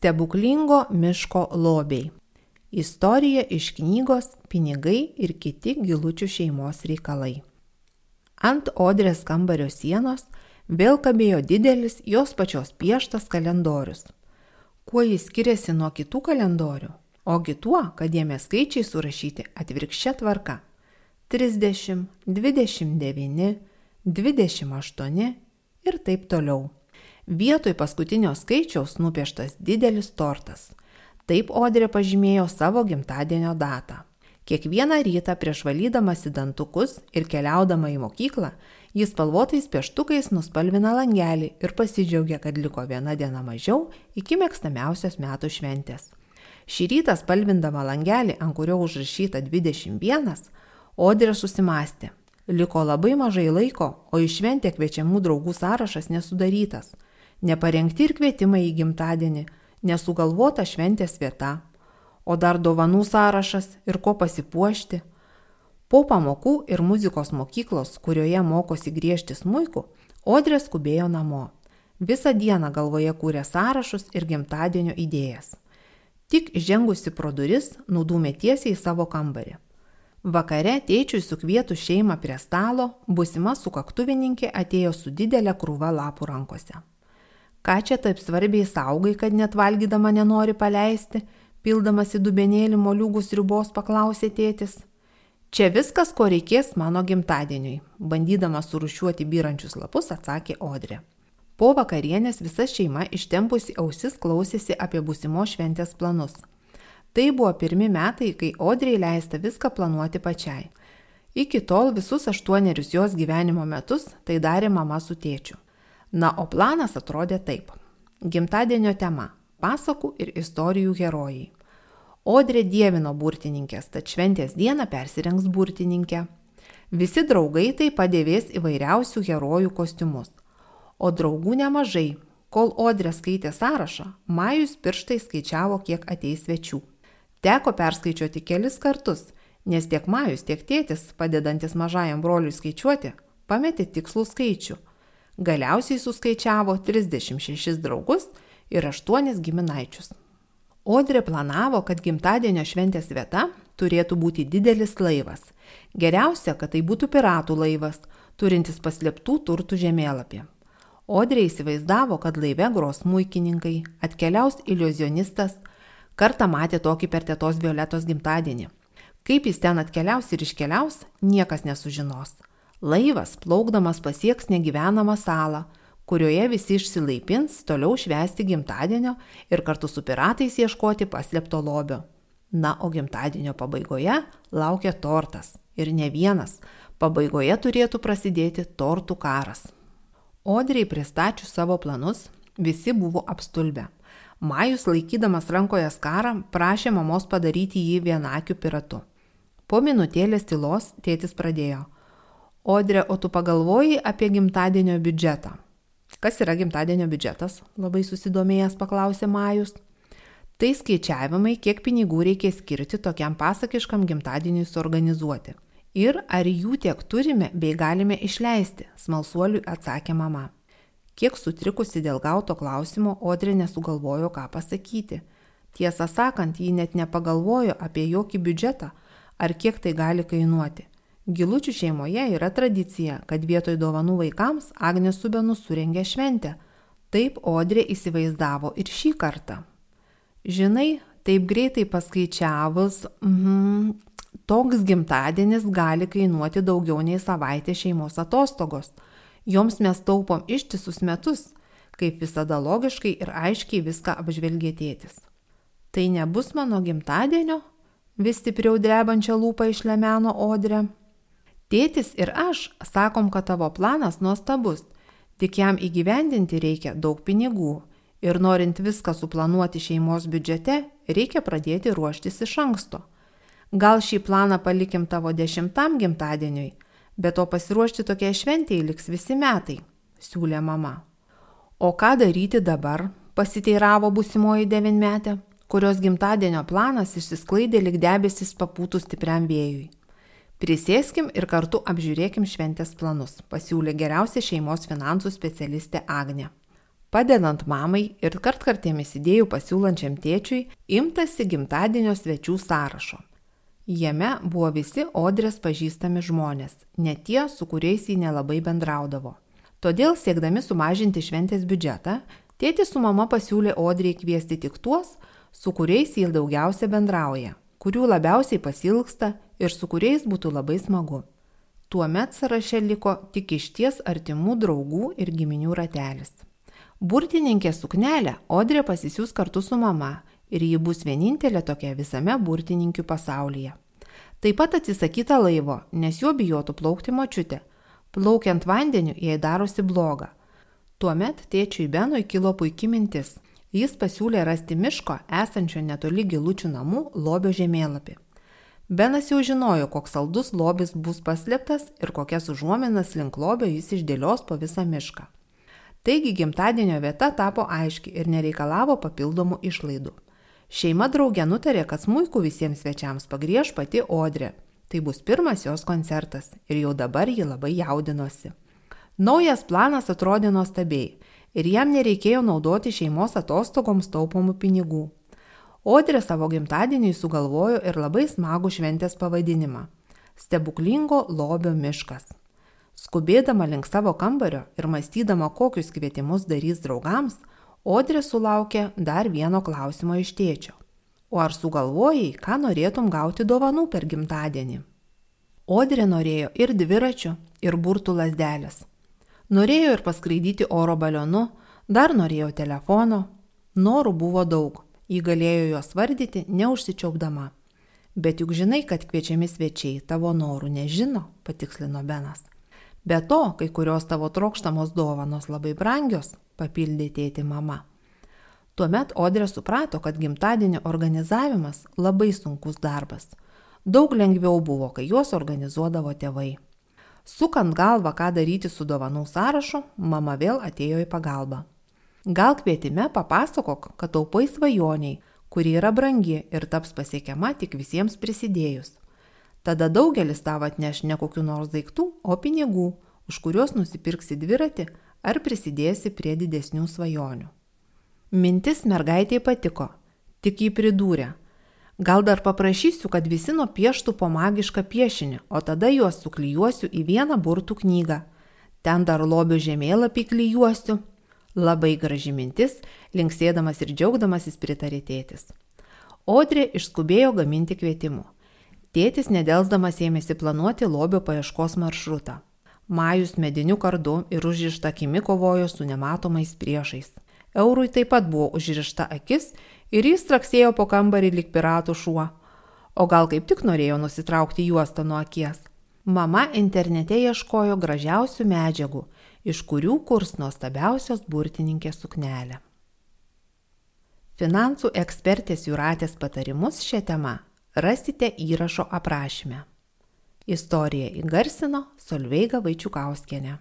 Stebuklingo miško lobiai. Istorija iš knygos Pinigai ir kiti gilučių šeimos reikalai. Ant Odrės kambario sienos vėl kabėjo didelis jos pačios pieštas kalendorius. Kuo jis skiriasi nuo kitų kalendorių? Ogi tuo, kad jame skaičiai surašyti atvirkščia tvarka. 30, 29, 28 ir taip toliau. Vietoj paskutinio skaičiaus nupieštas didelis tortas. Taip Odrė pažymėjo savo gimtadienio datą. Kiekvieną rytą prieš valydamas į dantukus ir keliaudama į mokyklą, jis spalvotais pieštukais nuspalvina langelį ir pasidžiaugia, kad liko viena diena mažiau iki mėgstamiausios metų šventės. Šį rytą spalvindama langelį, ant kurio užrašyta 21, Odrė susimastė. Liko labai mažai laiko, o į šventę kviečiamų draugų sąrašas nesudarytas neparengti ir kvietimai į gimtadienį, nesugalvota šventės vieta, o dar dovanų sąrašas ir ko pasipuošti. Po pamokų ir muzikos mokyklos, kurioje mokosi griežti smūjų, Odrė skubėjo namo. Visą dieną galvoje kūrė sąrašus ir gimtadienio idėjas. Tik žengusi pro duris, nudūmė tiesiai į savo kambarį. Vakare tėčiui sukvietų šeimą prie stalo, busima sukaktuvininkė atėjo su didelė krūva lapų rankose. Ką čia taip svarbiai saugai, kad net valgydama nenori paleisti, pildamas į dubenėlį moliūgus ribos paklausė tėtis. Čia viskas, ko reikės mano gimtadieniui, bandydama surušiuoti byrančius lapus, atsakė Odrė. Po vakarienės visa šeima ištempusi ausis klausėsi apie būsimo šventės planus. Tai buvo pirmi metai, kai Odrė leista viską planuoti pačiai. Iki tol visus aštuonerius jos gyvenimo metus tai darė mama su tėčiu. Na, o planas atrodė taip. Gimtadienio tema - pasakų ir istorijų herojai. Odrė dievino burtininkės, tad šventės dieną persirengs burtininkę. Visi draugai tai padėvės įvairiausių herojų kostiumus. O draugų nemažai. Kol Odrė skaitė sąrašą, Majus pirštai skaičiavo, kiek ateis svečių. Teko perskaičiuoti kelis kartus, nes tiek Majus, tiek tėtis, padedantis mažajam broliui skaičiuoti, pametė tikslų skaičių Galiausiai suskaičiavo 36 draugus ir 8 giminaičius. Odrė planavo, kad gimtadienio šventės vieta turėtų būti didelis laivas. Geriausia, kad tai būtų piratų laivas, turintis paslėptų turtų žemėlapį. Odrė įsivaizdavo, kad laive gros muikininkai, atkeliaus iliuzionistas, kartą matė tokį per tėtos Violetos gimtadienį. Kaip jis ten atkeliaus ir iškeliaus, niekas nesužinos. Laivas plaukdamas pasieks negyvenamą salą, kurioje visi išsilaipins toliau švęsti gimtadienio ir kartu su piratais ieškoti paslėpto lobio. Na, o gimtadienio pabaigoje laukia tortas. Ir ne vienas. Pabaigoje turėtų prasidėti tortų karas. Odriai pristačius savo planus, visi buvo apstulbę. Majus laikydamas rankoje skarą prašė mamos padaryti jį vienakiu piratu. Po minutėlės tylos tėtis pradėjo – Odrė, o tu pagalvoji apie gimtadienio biudžetą. Kas yra gimtadienio biudžetas? Labai susidomėjęs paklausė Majus. Tai skaičiavimai, kiek pinigų reikia skirti tokiam pasakiškam gimtadieniui suorganizuoti. Ir ar jų tiek turime bei galime išleisti, smalsuoliui atsakė mama. Kiek sutrikusi dėl gauto klausimo, Odrė nesugalvojo, ką pasakyti. Tiesą sakant, ji net nepagalvojo apie jokį biudžetą ar kiek tai gali kainuoti. Gilučių šeimoje yra tradicija, kad vietoj dovanų vaikams Agnė su Benu surengė šventę. Taip Odrė įsivaizdavo ir šį kartą. Žinai, taip greitai paskaičiavus, mm, toks gimtadienis gali kainuoti daugiau nei savaitė šeimos atostogos. Joms mes taupom ištisus metus, kaip visada logiškai ir aiškiai viską apžvelgė tėtis. Tai nebus mano gimtadienio? Vis stipriau drebančią lūpą išlemeno Odrė. Tėtis ir aš sakom, kad tavo planas nuostabus, tik jam įgyvendinti reikia daug pinigų ir norint viską suplanuoti šeimos biudžete, reikia pradėti ruoštis iš anksto. Gal šį planą palikim tavo dešimtam gimtadieniui, bet to pasiruošti tokiai šventėjai liks visi metai, siūlė mama. O ką daryti dabar, pasiteiravo busimoji devinmetė, kurios gimtadienio planas išsisklaidė lik debesis papūtų stipriam vėjui. Prisėskim ir kartu apžiūrėkim šventės planus, pasiūlė geriausia šeimos finansų specialistė Agnė. padedant mamai ir kartkartėmis idėjų pasiūlančiam tėčiui, imtasi gimtadienio svečių sąrašo. Jame buvo visi Odrės pažįstami žmonės, ne tie, su kuriais jį nelabai bendraudavo. Todėl, siekdami sumažinti šventės biudžetą, tėtis su mama pasiūlė Odrį kviesti tik tuos, su kuriais jį daugiausia bendrauja, kurių labiausiai pasilgsta ir su kuriais būtų labai smagu. Tuomet sąraše liko tik išties artimų draugų ir giminių ratelis. Burtininkė suknelę Odrė pasisiūs kartu su mama ir ji bus vienintelė tokia visame burtininkių pasaulyje. Taip pat atsisakyta laivo, nes juo bijotų plaukti močiutė. Plaukiant vandeniu jai darosi bloga. Tuomet tėčiui Benui kilo puikia mintis. Jis pasiūlė rasti miško esančio netoli gilučių namų lobio žemėlapį. Benas jau žinojo, koks saldus lobis bus paslėptas ir kokias užuominas link lobio jis išdėlios po visą mišką. Taigi gimtadienio vieta tapo aiški ir nereikalavo papildomų išlaidų. Šeima draugė nutarė, kad smūkų visiems svečiams pagrieš pati Odrė. Tai bus pirmas jos koncertas ir jau dabar ji labai jaudinosi. Naujas planas atrodė nuostabiai ir jam nereikėjo naudoti šeimos atostogoms taupomų pinigų. Odrė savo gimtadieniui sugalvojo ir labai smagų šventės pavadinimą - Stebuklingo lobio miškas. Skubėdama link savo kambario ir mąstydama, kokius kvietimus darys draugams, Odrė sulaukė dar vieno klausimo iš tėčio. O ar sugalvojai, ką norėtum gauti dovanų per gimtadienį? Odrė norėjo ir dviračių, ir burtų lasdelės. Norėjo ir paskraidyti oro balionu, dar norėjo telefono. Norų buvo daug, jį galėjo juos vardyti neužsičiaupdama. Bet juk žinai, kad kviečiami svečiai tavo norų nežino, patikslino Benas. Be to, kai kurios tavo trokštamos dovanos labai brangios, papildė tėti mama. Tuomet Odrė suprato, kad gimtadienio organizavimas labai sunkus darbas. Daug lengviau buvo, kai juos organizuodavo tėvai. Sukant galvą, ką daryti su dovanų sąrašu, mama vėl atėjo į pagalbą. Gal kvietime papasakok, kad taupai svajoniai, kuri yra brangi ir taps pasiekiama tik visiems prisidėjus. Tada daugelis tau atneš ne kokiu nors daiktų, o pinigų, už kuriuos nusipirksi dviratį ar prisidėsi prie didesnių svajonių. Mintis mergaitėje patiko, tik jį pridūrė. Gal dar paprašysiu, kad visi nupieštų po magišką piešinį, o tada juos suklyjuosiu į vieną burtų knygą. Ten dar lobio žemėlapį klyjuosiu. Labai graži mintis, linksėdamas ir džiaugdamasis pritarė tėtis. Odrė išskubėjo gaminti kvietimų. Tėtis nedelsdamas ėmėsi planuoti lobio paieškos maršrutą. Majus mediniu kardu ir užrišta akimi kovojo su nematomais priešais. Eurui taip pat buvo užrišta akis ir jis traksėjo po kambarį lik piratų šuo. O gal kaip tik norėjo nusitraukti juostą nuo akies. Mama internete ieškojo gražiausių medžiagų, iš kurių kurs nuostabiausios burtininkės suknelė. Finansų ekspertės Juratės patarimus šią temą rasite įrašo aprašyme. Istoriją įgarsino Solveiga Vaičiukauskienė.